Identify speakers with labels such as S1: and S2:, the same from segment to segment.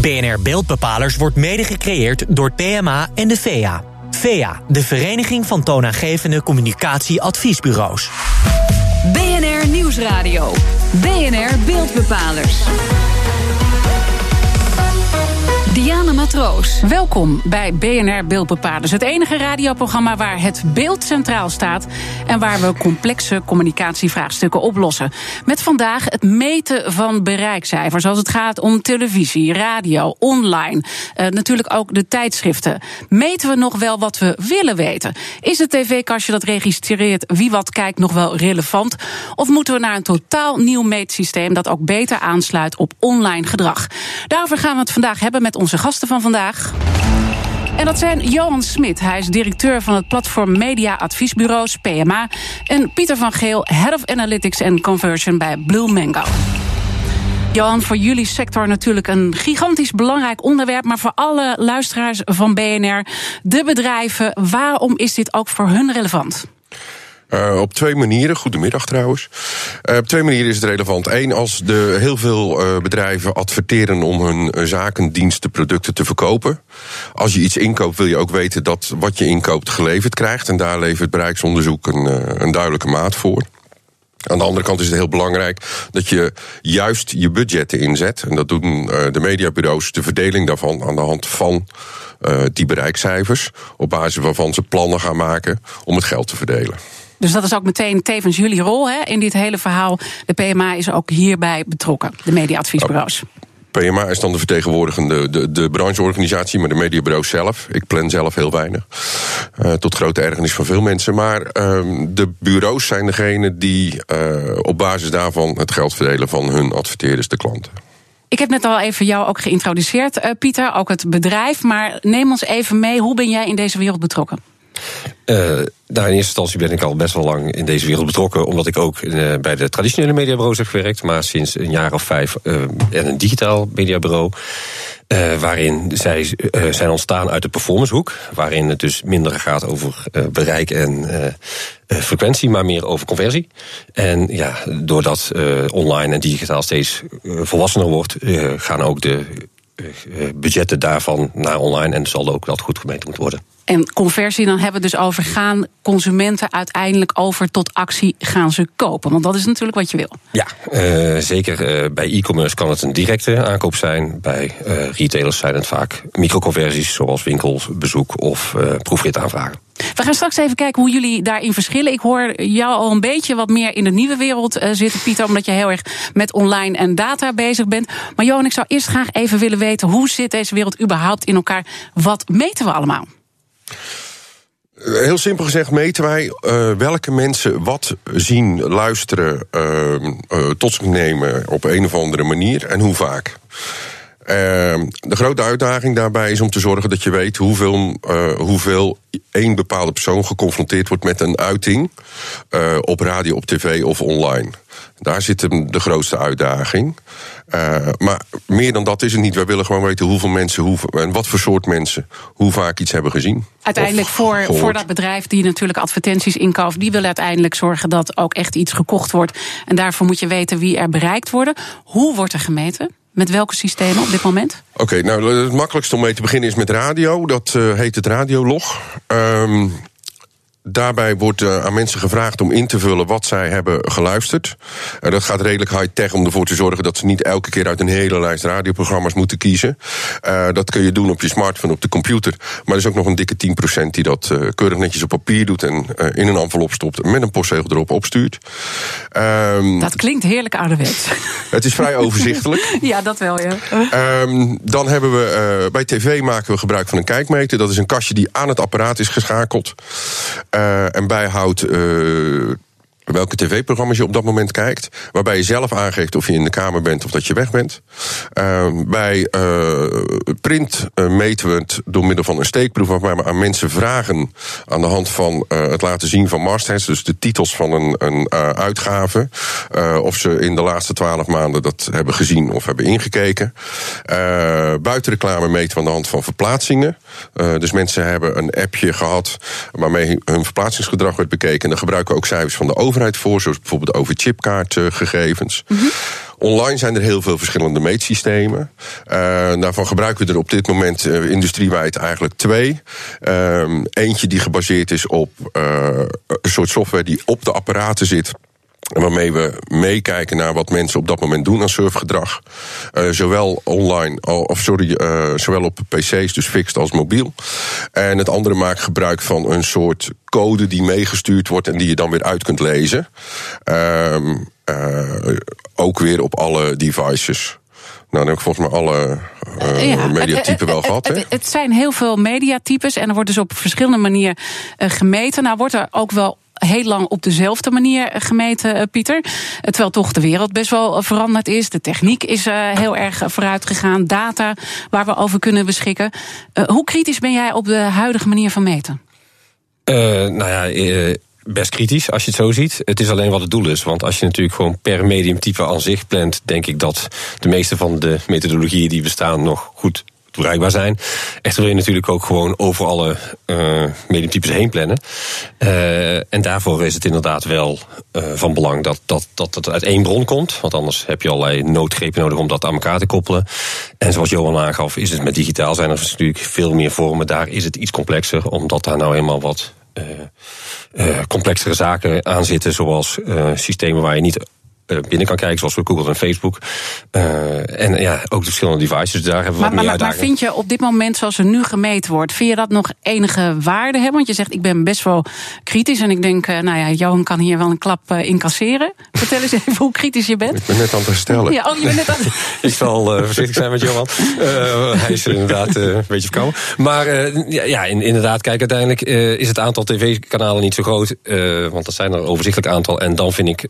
S1: BNR Beeldbepalers wordt mede gecreëerd door PMA en de VEA. VEA, de Vereniging van Toonaangevende Communicatieadviesbureaus.
S2: BNR Nieuwsradio. BNR Beeldbepalers. Diana Matroos. Welkom bij BNR Beeldbepalers. Het enige radioprogramma waar het beeld centraal staat en waar we complexe communicatievraagstukken oplossen. Met vandaag het meten van bereikcijfers als het gaat om televisie, radio, online. Uh, natuurlijk ook de tijdschriften. Meten we nog wel wat we willen weten? Is het tv-kastje dat registreert wie wat kijkt nog wel relevant? Of moeten we naar een totaal nieuw meetsysteem dat ook beter aansluit op online gedrag? Daarover gaan we het vandaag hebben met onze gasten van vandaag. En dat zijn Johan Smit, hij is directeur van het platform Media Adviesbureaus, PMA. En Pieter van Geel, Head of Analytics and Conversion bij Blue Mango. Johan, voor jullie sector natuurlijk een gigantisch belangrijk onderwerp. Maar voor alle luisteraars van BNR, de bedrijven, waarom is dit ook voor hun relevant?
S3: Uh, op twee manieren. Goedemiddag trouwens. Uh, op twee manieren is het relevant. Eén, als de heel veel uh, bedrijven adverteren om hun zaken, diensten, producten te verkopen. Als je iets inkoopt, wil je ook weten dat wat je inkoopt geleverd krijgt. En daar levert bereiksonderzoek een, een duidelijke maat voor. Aan de andere kant is het heel belangrijk dat je juist je budgetten inzet. En dat doen de mediabureaus, de verdeling daarvan aan de hand van die bereikcijfers. Op basis waarvan ze plannen gaan maken om het geld te verdelen.
S2: Dus dat is ook meteen tevens jullie rol hè, in dit hele verhaal. De PMA is ook hierbij betrokken, de mediaadviesbureaus.
S3: PMA is dan de vertegenwoordigende de, de brancheorganisatie, maar de mediabureau zelf. Ik plan zelf heel weinig. Uh, tot grote ergernis van veel mensen. Maar uh, de bureaus zijn degene die uh, op basis daarvan het geld verdelen van hun adverteerders, de klanten.
S2: Ik heb net al even jou ook geïntroduceerd, Pieter, ook het bedrijf. Maar neem ons even mee, hoe ben jij in deze wereld betrokken?
S4: Uh, in eerste instantie ben ik al best wel lang in deze wereld betrokken, omdat ik ook uh, bij de traditionele mediabureaus heb gewerkt, maar sinds een jaar of vijf uh, en een digitaal mediabureau. waarin zij zijn ontstaan uit de performancehoek, waarin het dus minder gaat over bereik en frequentie, maar meer over conversie. En ja, doordat online en digitaal steeds volwassener wordt, gaan ook de budgetten daarvan naar online en zal ook dat goed gemeten moeten worden.
S2: En conversie, dan hebben we dus over gaan consumenten uiteindelijk over tot actie gaan ze kopen. Want dat is natuurlijk wat je wil.
S4: Ja, uh, zeker uh, bij e-commerce kan het een directe aankoop zijn. Bij uh, retailers zijn het vaak microconversies, zoals winkelbezoek of proefritaanvragen.
S2: We gaan straks even kijken hoe jullie daarin verschillen. Ik hoor jou al een beetje wat meer in de nieuwe wereld zitten, Pieter, omdat je heel erg met online en data bezig bent. Maar Johan, ik zou eerst graag even willen weten hoe zit deze wereld überhaupt in elkaar? Wat meten we allemaal?
S3: Heel simpel gezegd meten wij uh, welke mensen wat zien, luisteren, uh, uh, tot zich nemen op een of andere manier en hoe vaak. Ehm, de grote uitdaging daarbij is om te zorgen dat je weet hoeveel, hoeveel één bepaalde persoon geconfronteerd wordt met een uiting op radio, op tv of online. Daar zit de grootste uitdaging. Uh, maar meer dan dat is het niet. Wij willen gewoon weten hoeveel mensen, hoe, en wat voor soort mensen, hoe vaak iets hebben gezien.
S2: Uiteindelijk voor, voor dat bedrijf die natuurlijk advertenties inkoopt, die wil uiteindelijk zorgen dat ook echt iets gekocht wordt. En daarvoor moet je weten wie er bereikt worden. Hoe wordt er gemeten? Met welke systemen op dit moment?
S3: Oké, nou het makkelijkste om mee te beginnen is met radio. Dat uh, heet het radiolog. Um, Daarbij wordt uh, aan mensen gevraagd om in te vullen wat zij hebben geluisterd. Uh, dat gaat redelijk high-tech om ervoor te zorgen dat ze niet elke keer uit een hele lijst radioprogramma's moeten kiezen. Uh, dat kun je doen op je smartphone, op de computer. Maar er is ook nog een dikke 10% die dat keurig netjes op papier doet en in een envelop stopt en met een postzegel erop opstuurt.
S2: Um, dat klinkt heerlijk ouderwets.
S3: Het is vrij overzichtelijk.
S2: ja, dat wel, ja.
S3: Um, dan hebben we bij tv maken we gebruik van een kijkmeter. Dat is een kastje die aan het apparaat is geschakeld. Uh, en bijhoudt uh, welke tv-programma's je op dat moment kijkt. Waarbij je zelf aangeeft of je in de kamer bent of dat je weg bent. Uh, bij uh, print uh, meten we het door middel van een steekproef. Waarbij we aan mensen vragen aan de hand van het laten zien van mastheads. Dus de titels van een, een uitgave. of ze in de laatste twaalf maanden dat hebben gezien of hebben ingekeken. buitenreclame meten we aan de hand van verplaatsingen. dus mensen hebben een appje gehad waarmee hun verplaatsingsgedrag werd bekeken. En dan gebruiken we ook cijfers van de overheid overheid voor, zoals bijvoorbeeld over chipkaartgegevens. Online zijn er heel veel verschillende meetsystemen. Uh, daarvan gebruiken we er op dit moment uh, industriewijd eigenlijk twee. Uh, eentje die gebaseerd is op een soort software die op de apparaten zit. Waarmee we meekijken naar wat mensen op dat moment doen aan surfgedrag. Uh, zowel online, of sorry, uh, zowel op PC's, dus fixed als mobiel. En het andere maakt gebruik van een soort code die meegestuurd wordt en die je dan weer uit kunt lezen. Uh, ook weer op alle devices. Nou, dan heb ik volgens mij alle uh, ja, mediatypen wel gehad.
S2: Het, het, zijn heel veel mediatypes en er wordt dus op verschillende manieren gemeten. Nou wordt er ook wel heel lang op dezelfde manier gemeten, eh, Pieter. Terwijl toch de wereld best wel veranderd is. De techniek is heel erg vooruit gegaan. Data waar we over kunnen beschikken. Hoe kritisch ben jij op de huidige manier van meten?
S4: nou ja best kritisch als je het zo ziet. Het is alleen wat het doel is. Want als je natuurlijk gewoon per mediumtype aan zich plant, denk ik dat de meeste van de methodologieën die bestaan nog goed bereikbaar zijn. Echter wil je natuurlijk ook gewoon over alle uh, mediumtypes heen plannen. Uh, en daarvoor is het inderdaad wel uh, van belang dat, dat, dat het uit één bron komt. Want anders heb je allerlei noodgrepen nodig om dat aan elkaar te koppelen. En zoals Johan aangaf, is het met digitaal zijn er natuurlijk veel meer vormen. Daar is het iets complexer, omdat daar nou helemaal wat complexere zaken aan zitten, zoals systemen waar je niet eh, binnen kan kijken, zoals we Google en Facebook. Uh, en ja, ook de verschillende devices. Daar hebben we
S2: maar,
S4: wat meer
S2: maar, maar vind je op dit moment, zoals er nu gemeten wordt, vind je dat nog enige waarde hebben? Want je zegt, ik ben best wel kritisch. En ik denk, uh, nou ja, Johan kan hier wel een klap uh, incasseren. Vertel eens even hoe kritisch je bent.
S3: Ik ben net aan het herstellen.
S2: Ja, oh, je bent net aan
S4: Ik zal voorzichtig zijn met Johan. hij is inderdaad een beetje verkouden. Maar ja, inderdaad, kijk, uiteindelijk is het aantal tv-kanalen niet zo groot. want dat zijn er een overzichtelijk aantal. En dan vind ik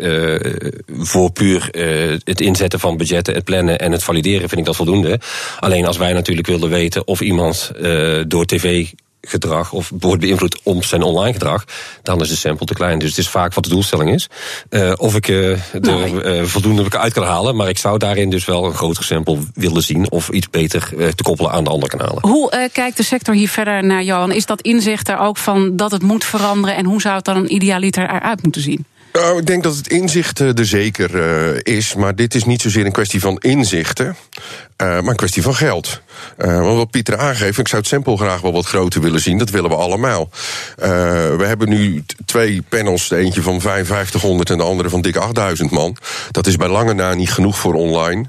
S4: voor puur uh, het inzetten van budgetten, het plannen en het valideren vind ik dat voldoende. Alleen als wij natuurlijk willen weten of iemand uh, door tv gedrag of wordt beïnvloed om zijn online gedrag, dan is de sample te klein. Dus het is vaak wat de doelstelling is. Uh, of ik uh, er uh, voldoende uit kan halen, maar ik zou daarin dus wel een grotere sample willen zien of iets beter te koppelen aan de andere kanalen.
S2: Hoe kijkt de sector hier verder naar, Johan? Is dat inzicht er ook van dat het moet veranderen en hoe zou het dan een idealiter eruit moeten zien?
S3: Nou, ik denk dat het inzicht er zeker uh, is. Maar dit is niet zozeer een kwestie van inzichten. Uh, maar een kwestie van geld. Want wat Pieter aangeeft, ik zou het sample graag wel wat groter willen zien. Dat willen we allemaal. we hebben nu twee panels. De eentje van 5500 en de andere van dik 8000 man. Dat is bij lange na niet genoeg voor online.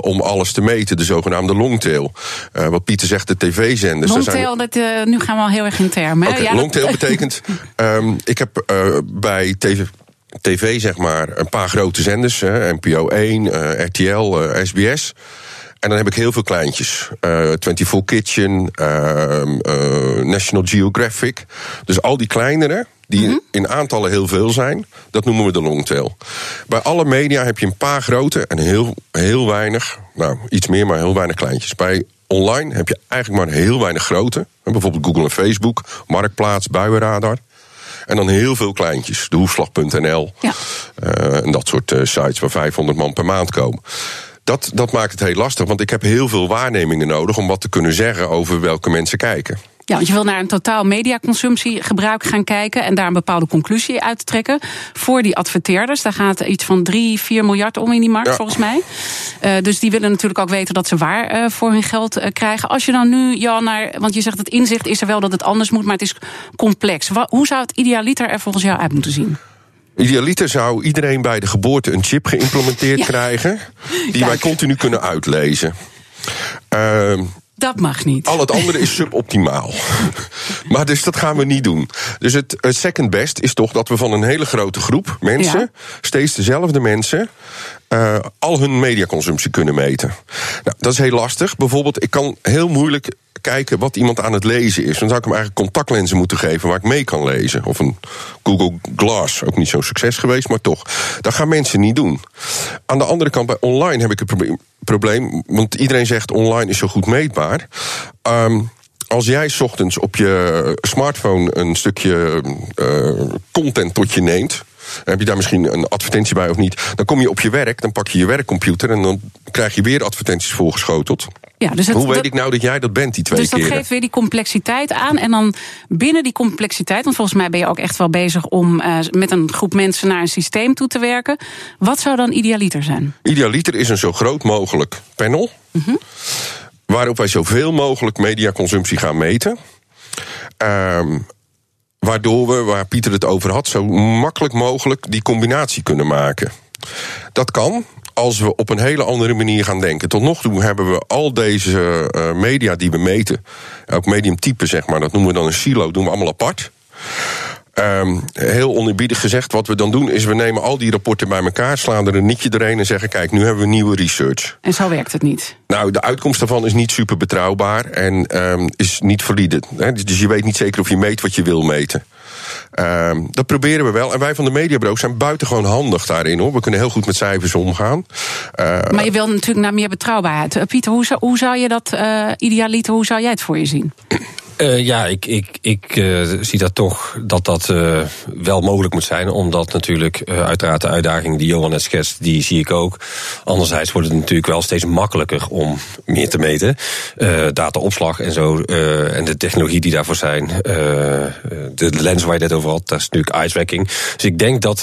S3: om alles te meten. De zogenaamde longtail. wat Pieter zegt, de tv-zenders.
S2: Longtail, dat, nu gaan we al heel erg in termen.
S3: Okay, ja, longtail betekent... um, ik heb bij TV, TV, zeg maar, een paar grote zenders. NPO 1, uh, RTL, uh, SBS. En dan heb ik heel veel kleintjes. Uh, 24 Kitchen, uh, National Geographic. Dus al die kleinere, die mm -hmm. in aantallen heel veel zijn, dat noemen we de longtail. Bij alle media heb je een paar grote en heel, heel weinig, nou iets meer, maar heel weinig kleintjes. Bij online heb je eigenlijk maar heel weinig grote. Bijvoorbeeld Google en Facebook, Marktplaats, Buienradar. En dan heel veel kleintjes. De hoefslag.nl. Ja. Uh, en dat soort uh, sites waar 500 man per maand komen. Dat, dat maakt het heel lastig, want ik heb heel veel waarnemingen nodig om wat te kunnen zeggen over welke mensen kijken.
S2: Ja, want je wil naar een totaal mediaconsumptiegebruik gaan kijken en daar een bepaalde conclusie uit trekken voor die adverteerders. Daar gaat iets van 3, 4 miljard om in die markt, volgens mij. Uh, dus die willen natuurlijk ook weten dat ze waar uh, voor hun geld uh, krijgen. Als je dan nu, Jan, naar. Want je zegt het inzicht is er wel dat het anders moet, maar het is complex. Wat, hoe zou het idealiter er volgens jou uit moeten zien?
S3: Idealiter zou iedereen bij de geboorte een chip geïmplementeerd ja. krijgen. die Kijk. wij continu kunnen uitlezen.
S2: Uh, dat mag niet.
S3: Al het andere is suboptimaal. maar dus dat gaan we niet doen. Dus het, het, second best is toch dat we van een hele grote groep mensen, ja. steeds dezelfde mensen, uh, al hun mediaconsumptie kunnen meten. Nou, dat is heel lastig. Bijvoorbeeld, ik kan heel moeilijk kijken wat iemand aan het lezen is. Dan zou ik hem eigenlijk contactlenzen moeten geven waar ik mee kan lezen. Of een Google Glass, ook niet zo'n succes geweest, maar toch. Dat gaan mensen niet doen. Aan de andere kant, bij online heb ik het probleem, want iedereen zegt online is zo goed meetbaar. Um, als jij ochtends op je smartphone een stukje uh, content tot je neemt. Heb je daar misschien een advertentie bij of niet? Dan kom je op je werk, dan pak je je werkcomputer en dan krijg je weer advertenties voorgeschoteld.
S2: Ja, dus het,
S3: Hoe weet
S2: dat-
S3: ik nou dat jij dat bent, die twee
S2: Dus dat
S3: keren?
S2: geeft weer die complexiteit aan. En dan binnen die complexiteit, want volgens mij ben je ook echt wel bezig om eh, met een groep mensen naar een systeem toe te werken. Wat zou dan idealiter zijn?
S3: Idealiter is een zo groot mogelijk panel. Waarop wij zoveel mogelijk mediaconsumptie gaan meten. Ehm, waardoor we, waar Pieter het over had, zo makkelijk mogelijk die combinatie kunnen maken. Dat kan als we op een hele andere manier gaan denken. Tot nog toe hebben we al deze eh, media die we meten, elk mediumtype zeg maar, dat noemen we dan een silo, doen we allemaal apart. Ehm, heel oneerbiedig gezegd, wat we dan doen is we nemen al die rapporten bij elkaar, slaan er een nietje doorheen en zeggen: kijk, nu hebben we nieuwe research.
S2: En zo werkt het niet.
S3: Nou, de uitkomst daarvan is niet super betrouwbaar en ehm, is niet valide. Hè? Dus- Dus je weet niet zeker of je meet wat je wil meten. Ehm, dat proberen we wel. En wij van de mediabureaus zijn buitengewoon handig daarin hoor. We kunnen heel goed met cijfers omgaan. Eh,
S2: Maar je wil natuurlijk naar meer betrouwbaarheid. Eh, Pieter, hoe zou, hoe zou je dat eh idealiter, hoe zou jij het voor je zien?
S4: Eh, ja, ik, ik, ik eh, zie dat toch dat dat eh, wel mogelijk moet zijn. Omdat natuurlijk uiteraard de uitdaging die Johan net schetst, die zie ik ook. Anderzijds wordt het natuurlijk wel steeds makkelijker om meer te meten. Dataopslag en zo. en de technologie die daarvoor zijn. de lens waar je het over had, dat is natuurlijk eye-tracking. Dus ik denk dat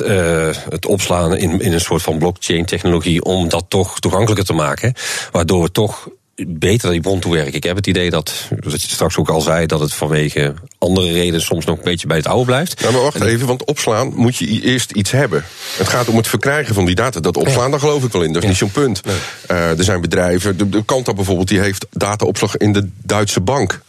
S4: het opslaan in, in een soort van blockchain technologie... om dat toch toegankelijker te maken. Waardoor we toch beter die bron toe werken. Ik heb het idee dat, dat je het straks ook al zei, dat het vanwege andere redenen soms nog een beetje bij het oude blijft.
S3: Nou, maar wacht even, want opslaan moet je eerst iets hebben. Het gaat om het verkrijgen van die data. Dat opslaan, daar geloof ik wel in. Dat is niet zo'n punt. Eh, er zijn bedrijven, de, de Kanta bijvoorbeeld, die heeft dataopslag in de Duitse bank.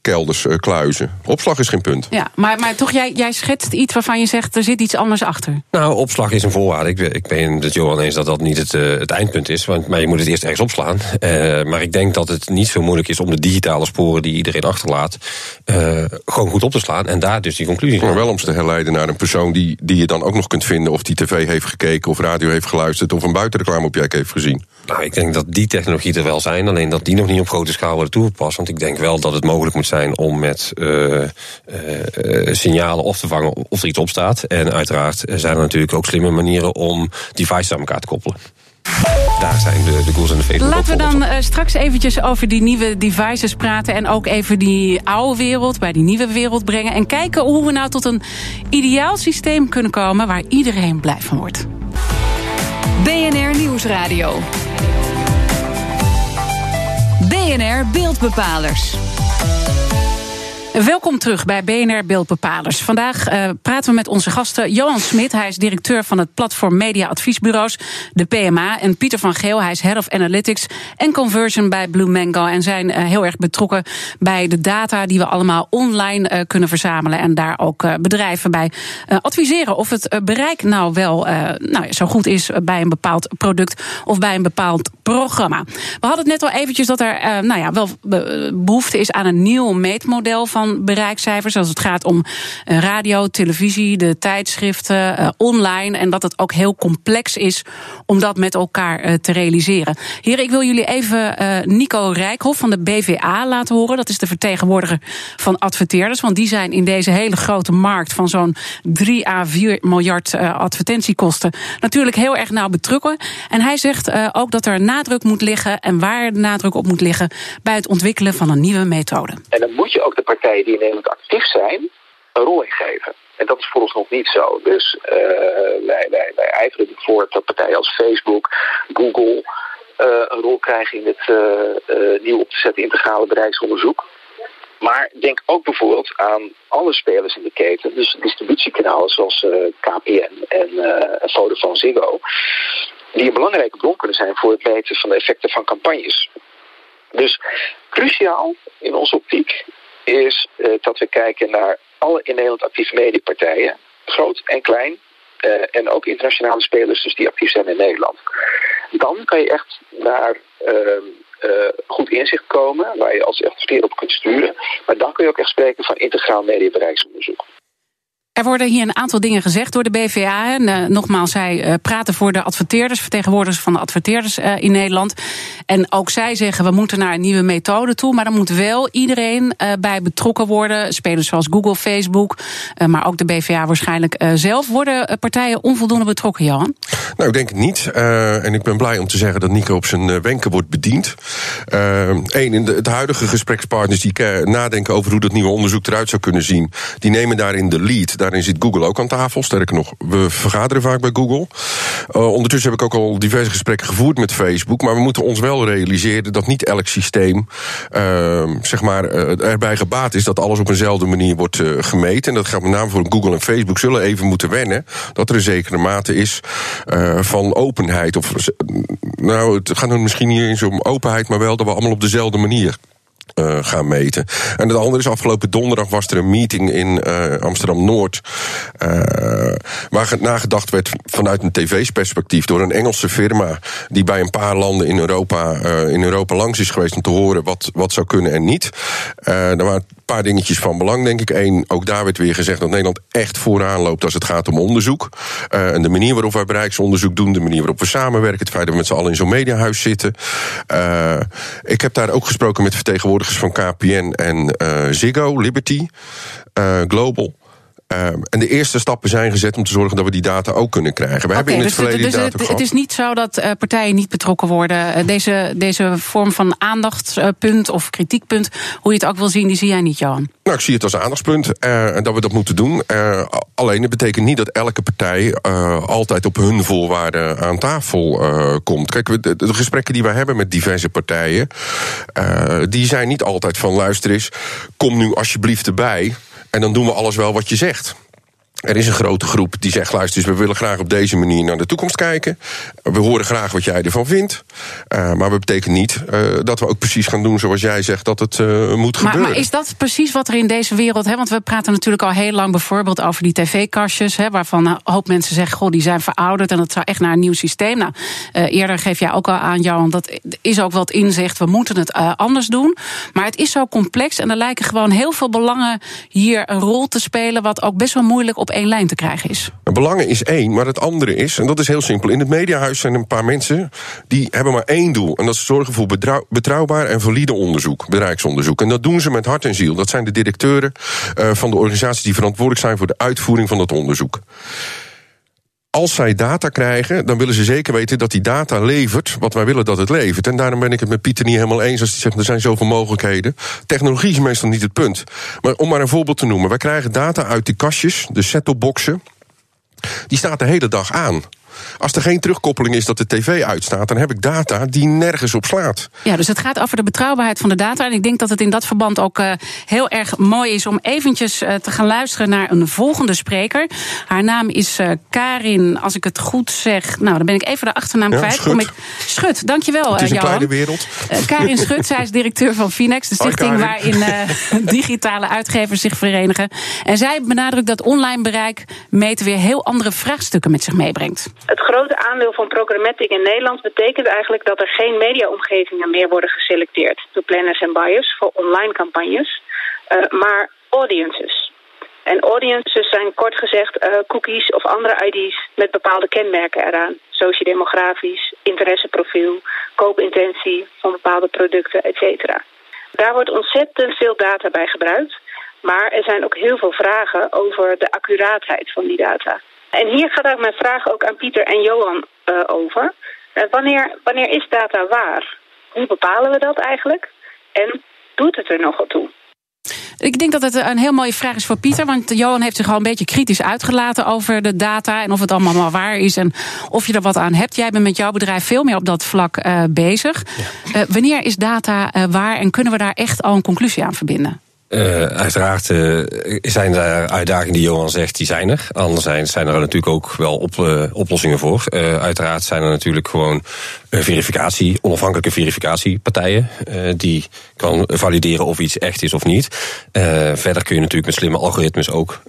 S3: Kelders, eh, kluizen. Opslag is geen punt.
S2: Ja, maar, maar toch, jij, jij schetst iets waarvan je zegt er zit iets anders achter.
S4: Nou, opslag is een voorwaarde. Ik, ben- ik ben het Johan eens dat dat niet het, eh, het eindpunt is. Want, maar je moet het eerst ergens opslaan. Eh, maar ik denk dat het niet zo moeilijk is om de digitale sporen die iedereen achterlaat. eh, gewoon goed op te slaan. En daar dus die conclusie
S3: Maar wel om ze te herleiden naar een persoon die, die je dan ook nog kunt vinden. Of die tv heeft gekeken, of radio heeft geluisterd, of een buitenreclameobject heeft gezien.
S4: Nou, ik denk dat die technologie er wel zijn, alleen dat die nog niet op grote schaal worden toegepast. Want ik denk wel dat het mogelijk moet zijn om met eh, eh, eh, signalen op te vangen of er iets op staat. En uiteraard zijn er natuurlijk ook slimme manieren om devices aan elkaar te koppelen. Daar zijn de, de goals en de Facebook
S2: Laten we dan straks eventjes over die nieuwe devices praten. En ook even die oude wereld bij die nieuwe wereld brengen. En kijken hoe we nou tot een ideaal systeem kunnen komen waar iedereen blij van wordt.
S5: BNR Nieuwsradio. BNR Beeldbepalers.
S2: Welkom terug bij BNR Beeldbepalers. Vandaag eh, praten we met onze gasten Johan Smit. Hij is directeur van het platform Media Adviesbureaus, de PMA. En Pieter van Geel, hij is Head of Analytics en Conversion bij Blue Mango. En zijn eh, heel erg betrokken bij de data die we allemaal online eh, kunnen verzamelen. En daar ook bedrijven bij adviseren of het bereik nou wel nou, zo goed is bij een bepaald product of bij een bepaald programma. We hadden het net al eventjes dat er nou ja, wel be- behoefte is aan een nieuw meetmodel van bereikcijfers. Als het gaat om eh, radio, televisie, de tijdschriften, eh, online. En dat het ook heel complex is om dat met elkaar eh, te realiseren. Heren, ik wil jullie even Nico Rijkhoff van de BVA laten horen. Dat is de vertegenwoordiger van adverteerders. Want die zijn in deze hele grote markt van zo'n 3 à 4 miljard advertentiekosten natuurlijk heel erg nauw betrokken. En hij zegt ook dat er nadruk moet liggen en waar de nadruk op moet liggen bij het ontwikkelen van een nieuwe methode.
S6: En dan moet je ook de partijen die in Nederland actief zijn, een rol in geven. En dat is voor ons nog niet zo. Dus eh, wij, wij, wij ijveren ervoor dat partijen als Facebook, Google eh, een rol krijgen in het eh, nieuw op te zetten integrale bereiksonderzoek. Maar denk ook bijvoorbeeld aan alle spelers in de keten, dus distributiekanalen zoals KPN en Vodafone Ziggo, die een belangrijke bron kunnen zijn voor het meten van de effecten van campagnes. Dus cruciaal in onze optiek is eh, dat we kijken naar alle in Nederland actieve mediepartijen, groot en klein, eh, en ook internationale spelers dus die actief zijn in Nederland. Dan kan je echt naar ehm, eh, goed inzicht komen, waar je als adverteerder op kunt sturen. Maar dan kun je ook echt spreken van integraal mediabereiksonderzoek.
S2: Er worden hier een aantal dingen gezegd door de BVA. En, uh, nogmaals, zij uh, praten voor de adverteerders, vertegenwoordigers van de adverteerders uh, in Nederland. En ook zij zeggen we moeten naar een nieuwe methode toe. Maar dan moet wel iedereen bij betrokken worden. Spelers zoals Google, Facebook, maar ook de BVA waarschijnlijk zelf. Worden partijen onvoldoende betrokken, Johan?
S3: Nou, ik denk het niet. en ik ben blij om te zeggen dat Nico op zijn wenken wordt bediend. Eén, de, de huidige gesprekspartners die nadenken over hoe dat nieuwe onderzoek eruit zou kunnen zien, die nemen daarin de lead. Daarin zit Google ook aan tafel. Sterker nog, we vergaderen vaak bij Google. Uh, ondertussen heb ik ook al diverse gesprekken gevoerd met Facebook. Maar we moeten ons wel realiseren dat niet elk systeem uh, zeg maar, uh, erbij gebaat is dat alles op eenzelfde manier wordt uh, gemeten. En dat geldt met name voor Google en Facebook. Zullen even moeten wennen dat er een zekere mate is van openheid. Of, nou, het gaat misschien niet eens om openheid, maar wel dat we allemaal op dezelfde manier uh, gaan meten. En het andere is, afgelopen donderdag was er een meeting in uh, Amsterdam-Noord... Uh, waar nagedacht werd vanuit een tv-perspectief... door een Engelse firma die bij een paar landen in Europa, in Europa langs is geweest... om te horen wat, wat zou kunnen en niet. er waren paar dingetjes van belang, denk ik. Eén, ook daar werd weer gezegd dat Nederland echt vooraan loopt als het gaat om onderzoek. Uh, en de manier waarop wij bereiksonderzoek doen, de manier waarop we samenwerken, het feit dat we met z'n allen in zo'n mediahuis zitten. Uh, ik heb daar ook gesproken met vertegenwoordigers van KPN en uh, Ziggo, Liberty, Global. Uh, en de eerste stappen zijn gezet om te zorgen dat we die data ook kunnen krijgen. We okay, hebben in het
S2: dus,
S3: verleden
S2: dus
S3: data
S2: het,
S3: gehad.
S2: Het is niet zo dat uh, partijen niet betrokken worden. Uh, deze, deze vorm van aandachtspunt of kritiekpunt, hoe je het ook wil zien, die zie jij niet, Johan?
S3: Nou, ik zie het als aandachtspunt en dat we dat moeten doen. alleen, het betekent niet dat elke partij altijd op hun voorwaarden aan tafel komt. Kijk, de, de, gesprekken die wij hebben met diverse partijen, die zijn niet altijd van luister eens, kom nu alsjeblieft erbij. En dan doen we alles wel wat je zegt. Er is een grote groep die zegt: luister, we willen graag op deze manier naar de toekomst kijken. We horen graag wat jij ervan vindt. Uh, maar dat betekent niet uh, dat we ook precies gaan doen zoals jij zegt dat het uh, moet
S2: maar,
S3: gebeuren.
S2: Maar is dat precies wat er in deze wereld. Hè, want we praten natuurlijk al heel lang bijvoorbeeld over die tv-kastjes. Hè, waarvan een hoop mensen zeggen: goh, die zijn verouderd en dat zou echt naar een nieuw systeem. Nou, eerder geef jij ook al aan, Johan, dat is ook wat inzicht. We moeten het anders doen. Maar het is zo complex en er lijken gewoon heel veel belangen hier een rol te spelen. Wat ook best wel moeilijk op op één lijn te krijgen is.
S3: Belangen is één, maar het andere is, en dat is heel simpel. In het mediahuis zijn een paar mensen die hebben maar één doel. En dat is zorgen voor betrouwbaar en valide onderzoek, bedrijfsonderzoek. En dat doen ze met hart en ziel. Dat zijn de directeuren uh, van de organisaties die verantwoordelijk zijn voor de uitvoering van dat onderzoek als zij data krijgen, dan willen ze zeker weten dat die data levert wat wij willen dat het levert. En daarom ben ik het met Pieter niet helemaal eens als hij zegt er zijn zoveel mogelijkheden. Technologie is meestal niet het punt. Maar om maar een voorbeeld te noemen, wij krijgen data uit die kastjes, de set-top-boxen. Die staat de hele dag aan. Als er geen terugkoppeling is dat de tv uitstaat, dan heb ik data die nergens op slaat.
S2: Ja, dus het gaat over de betrouwbaarheid van de data. En ik denk dat het in dat verband ook uh, heel erg mooi is om eventjes uh, te gaan luisteren naar een volgende spreker. Haar naam is uh, Karin, als ik het goed zeg. Nou, dan ben ik even de achternaam
S3: ja,
S2: kwijt.
S3: Schut.
S2: Kom ik... Schut, dankjewel.
S3: Het is een
S2: Johan.
S3: kleine wereld.
S2: Karin Schut, zij is directeur van Finex, de stichting waarin digitale uitgevers zich verenigen. En zij benadrukt dat online bereik meten weer heel andere vraagstukken met zich meebrengt.
S7: Het grote aandeel van programmatic in Nederland betekent eigenlijk dat er geen mediaomgevingen meer worden geselecteerd door planners en buyers voor online campagnes, uh, maar audiences. En audiences zijn kort gezegd uh, cookies of andere ID's met bepaalde kenmerken eraan. Sociodemografisch, interesseprofiel, koopintentie van bepaalde producten, etc. Daar wordt ontzettend veel data bij gebruikt. Maar er zijn ook heel veel vragen over de accuraatheid van die data. En hier gaat ook mijn vraag ook aan Pieter en Johan uh, over. Uh, wanneer, wanneer is data waar? Hoe bepalen we dat eigenlijk? En doet het er nogal toe?
S2: Ik denk dat het een heel mooie vraag is voor Pieter. Want Johan heeft zich al een beetje kritisch uitgelaten over de data. En of het allemaal maar waar is. En of je er wat aan hebt. Jij bent met jouw bedrijf veel meer op dat vlak uh, bezig. Ja. wanneer is data waar en kunnen we daar echt al een conclusie aan verbinden?
S4: Uh, uiteraard uh, zijn er uitdagingen die Johan zegt, die zijn er. Anderzijds zijn er natuurlijk ook wel uh, oplossingen voor. uiteraard zijn er natuurlijk gewoon verificatie, onafhankelijke verificatiepartijen die kan valideren of iets echt is of niet. verder kun je natuurlijk met slimme algoritmes ook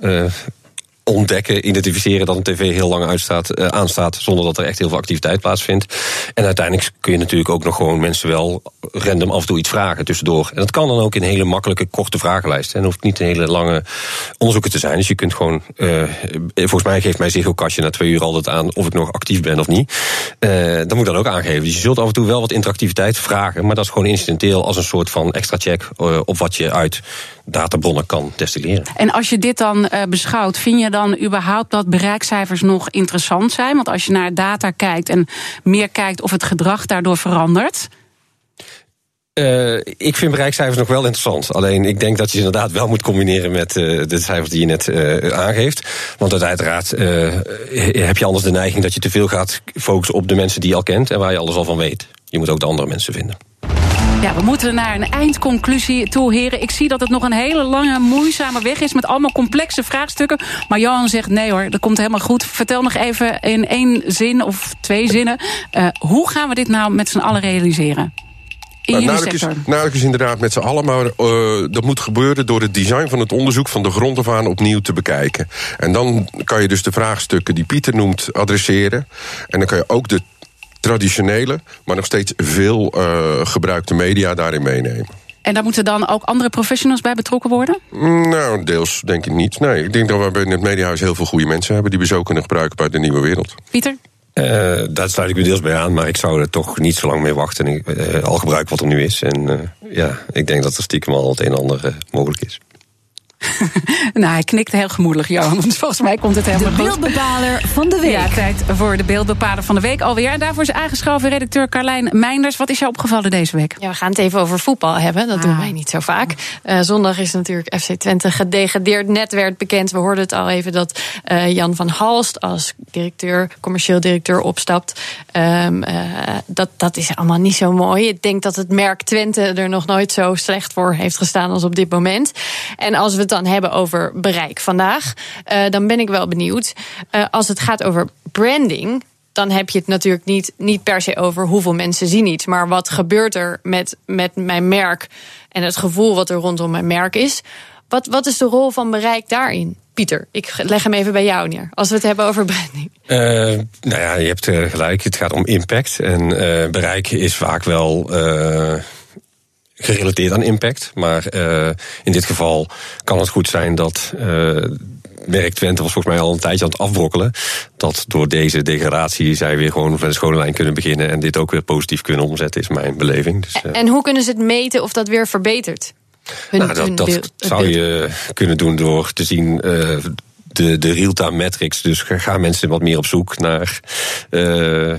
S4: ontdekken, identificeren dat een tv heel lang uitstaat, uh, aanstaat, zonder dat er echt heel veel activiteit plaatsvindt. En uiteindelijk kun je natuurlijk ook nog gewoon mensen wel random af en toe iets vragen tussendoor. En dat kan dan ook in hele makkelijke, korte vragenlijsten. En hoeft niet een hele lange onderzoeken te zijn. Dus je kunt gewoon, uh, volgens mij geeft mij Ziggo Kastje na twee uur altijd aan of ik nog actief ben of niet. Uh, dat moet ik dan ook aangeven. Dus je zult af en toe wel wat interactiviteit vragen, maar dat is gewoon incidenteel als een soort van extra check op wat je uit databronnen kan destilleren.
S2: En als je dit dan beschouwt, vind je dan überhaupt dat bereikcijfers nog interessant zijn? Want als je naar data kijkt en meer kijkt of het gedrag daardoor verandert.
S4: Uh, ik vind bereikcijfers nog wel interessant. Alleen ik denk dat je ze inderdaad wel moet combineren met uh, de cijfers die je net uh, aangeeft. Want uiteraard heb je anders de neiging dat je te veel gaat focussen op de mensen die je al kent en waar je alles al van weet. Je moet ook de andere mensen vinden.
S2: Ja, we moeten naar een eindconclusie toe, heren. Ik zie dat het nog een hele lange, moeizame weg is... met allemaal complexe vraagstukken. Maar Johan zegt, nee hoor, dat komt helemaal goed. Vertel nog even in één zin of twee zinnen... Uh, hoe gaan we dit nou met z'n allen realiseren? In
S3: nou, is, is inderdaad met z'n allen, maar uh, dat moet gebeuren door het design van het onderzoek van de grond af aan opnieuw te bekijken. En dan kan je dus de vraagstukken die Pieter noemt adresseren. En dan kan je ook de traditionele, maar nog steeds veel uh, gebruikte media daarin meenemen.
S2: En daar moeten dan ook andere professionals bij betrokken worden?
S3: Nou, deels denk ik niet. Nee, ik denk dat we binnen het Mediahuis heel veel goede mensen hebben... die we zo kunnen gebruiken bij de nieuwe wereld.
S2: Pieter?
S4: Uh, daar sluit ik me deels bij aan, maar ik zou er toch niet zo lang mee wachten. En ik, uh, al gebruik wat er nu is. En uh, ja, ik denk dat er stiekem al het een en ander mogelijk is.
S2: nou, hij knikt heel gemoedelijk, Johan. Want volgens mij komt het helemaal
S5: de
S2: goed.
S5: De beeldbepaler van de week.
S2: Ja, tijd voor de beeldbepaler van de week alweer. En daarvoor is aangeschoven redacteur Carlijn Meinders. Wat is jou opgevallen deze week?
S8: Ja, we gaan het even over voetbal hebben. Dat ah. doen wij niet zo vaak. Uh, zondag is natuurlijk FC Twente gedegradeerd. Net werd bekend, we hoorden het al even, dat uh, Jan van Halst als directeur, commercieel directeur opstapt. Um, uh, dat, dat is allemaal niet zo mooi. Ik denk dat het merk Twente er nog nooit zo slecht voor heeft gestaan als op dit moment. En als we dan hebben over bereik vandaag, uh, dan ben ik wel benieuwd. Uh, als het gaat over branding, dan heb je het natuurlijk niet, niet per se over hoeveel mensen zien iets. Maar wat gebeurt er met, met mijn merk en het gevoel wat er rondom mijn merk is. Wat, wat is de rol van bereik daarin? Pieter, ik leg hem even bij jou neer. Als we het hebben over branding.
S4: Uh, nou ja, je hebt gelijk. Het gaat om impact. En uh, bereik is vaak wel. Gerelateerd aan impact. Maar uh, in dit geval kan het goed zijn dat. Merk Twente was volgens mij al een tijdje aan het afbrokkelen. Dat door deze degradatie zij weer gewoon van de schone lijn kunnen beginnen. En dit ook weer positief kunnen omzetten, is mijn beleving. Dus,
S8: uh, en hoe kunnen ze het meten of dat weer verbetert?
S4: Hun, nou, dat, zou je kunnen doen door te zien de, de real-time metrics. Dus gaan mensen wat meer op zoek naar uh,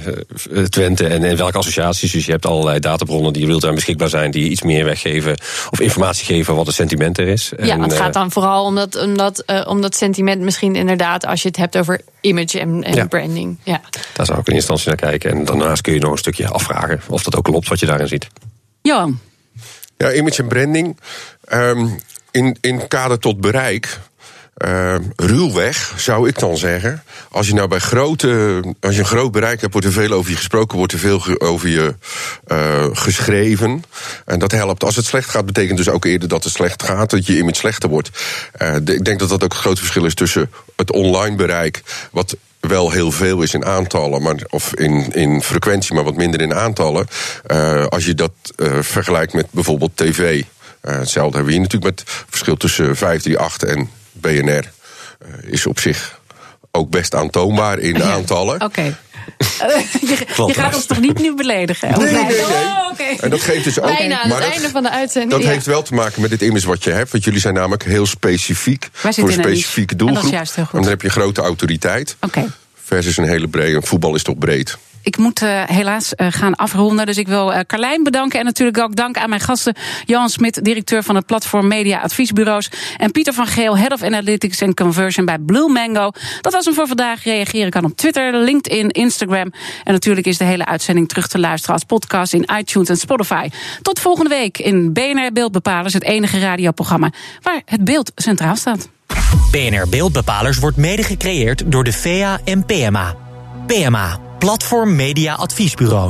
S4: Twente en, en welke associaties. Dus je hebt allerlei databronnen die real-time beschikbaar zijn, die iets meer weggeven of informatie geven wat het sentiment er is.
S8: Ja, en, het gaat dan vooral om dat, om, dat, uh, om dat sentiment misschien inderdaad, als je het hebt over image en, en ja. branding. Ja.
S4: Daar zou ik in instantie naar kijken. En daarnaast kun je nog een stukje afvragen of dat ook klopt wat je daarin ziet.
S2: Johan.
S3: Ja, image en branding. Um, in, in kader tot bereik uh, ruwweg, zou ik dan zeggen. Als je nou bij grote. Als je een groot bereik hebt, wordt er veel over je gesproken, wordt er veel over je uh, geschreven. En dat helpt. Als het slecht gaat, betekent dus ook eerder dat het slecht gaat, dat je image slechter wordt. De, ik denk dat dat ook het grote verschil is tussen het online bereik, wat wel heel veel is in aantallen, maar, of in, in frequentie, maar wat minder in aantallen. Als je dat vergelijkt met bijvoorbeeld tv. Hetzelfde hebben we hier natuurlijk met verschil tussen 538 en BNR uh, is op zich ook best aantoonbaar in aantallen.
S2: Oké. Okay. je, je, gaat ons toch niet nu beledigen?
S3: Nee, nee, nee.
S8: Oh, okay.
S3: En dat geeft dus ook.
S8: Bijna aan het einde van de uitzending.
S3: Dat
S8: ja.
S3: heeft wel te maken met het image wat je hebt. Want jullie zijn namelijk heel specifiek.
S2: Wij
S3: voor een specifieke doelgroep.
S2: En, dat is juist heel goed.
S3: en dan heb je grote autoriteit.
S2: Okay.
S3: Versus een hele brede. Voetbal is toch breed.
S2: Ik moet uh, helaas uh, gaan afronden. Dus ik wil uh, Carlijn bedanken. En natuurlijk ook dank aan mijn gasten. Johan Smit, directeur van het platform Media Adviesbureaus. En Pieter van Geel, Head of Analytics and Conversion bij Blue Mango. Dat was hem voor vandaag. Reageren kan op Twitter, LinkedIn, Instagram. En natuurlijk is de hele uitzending terug te luisteren als podcast in iTunes en Spotify. Tot volgende week in BNR Beeldbepalers, het enige radioprogramma waar het beeld centraal staat.
S1: BNR Beeldbepalers wordt mede gecreëerd door de VEA en PMA. PMA. Platform Media Adviesbureau.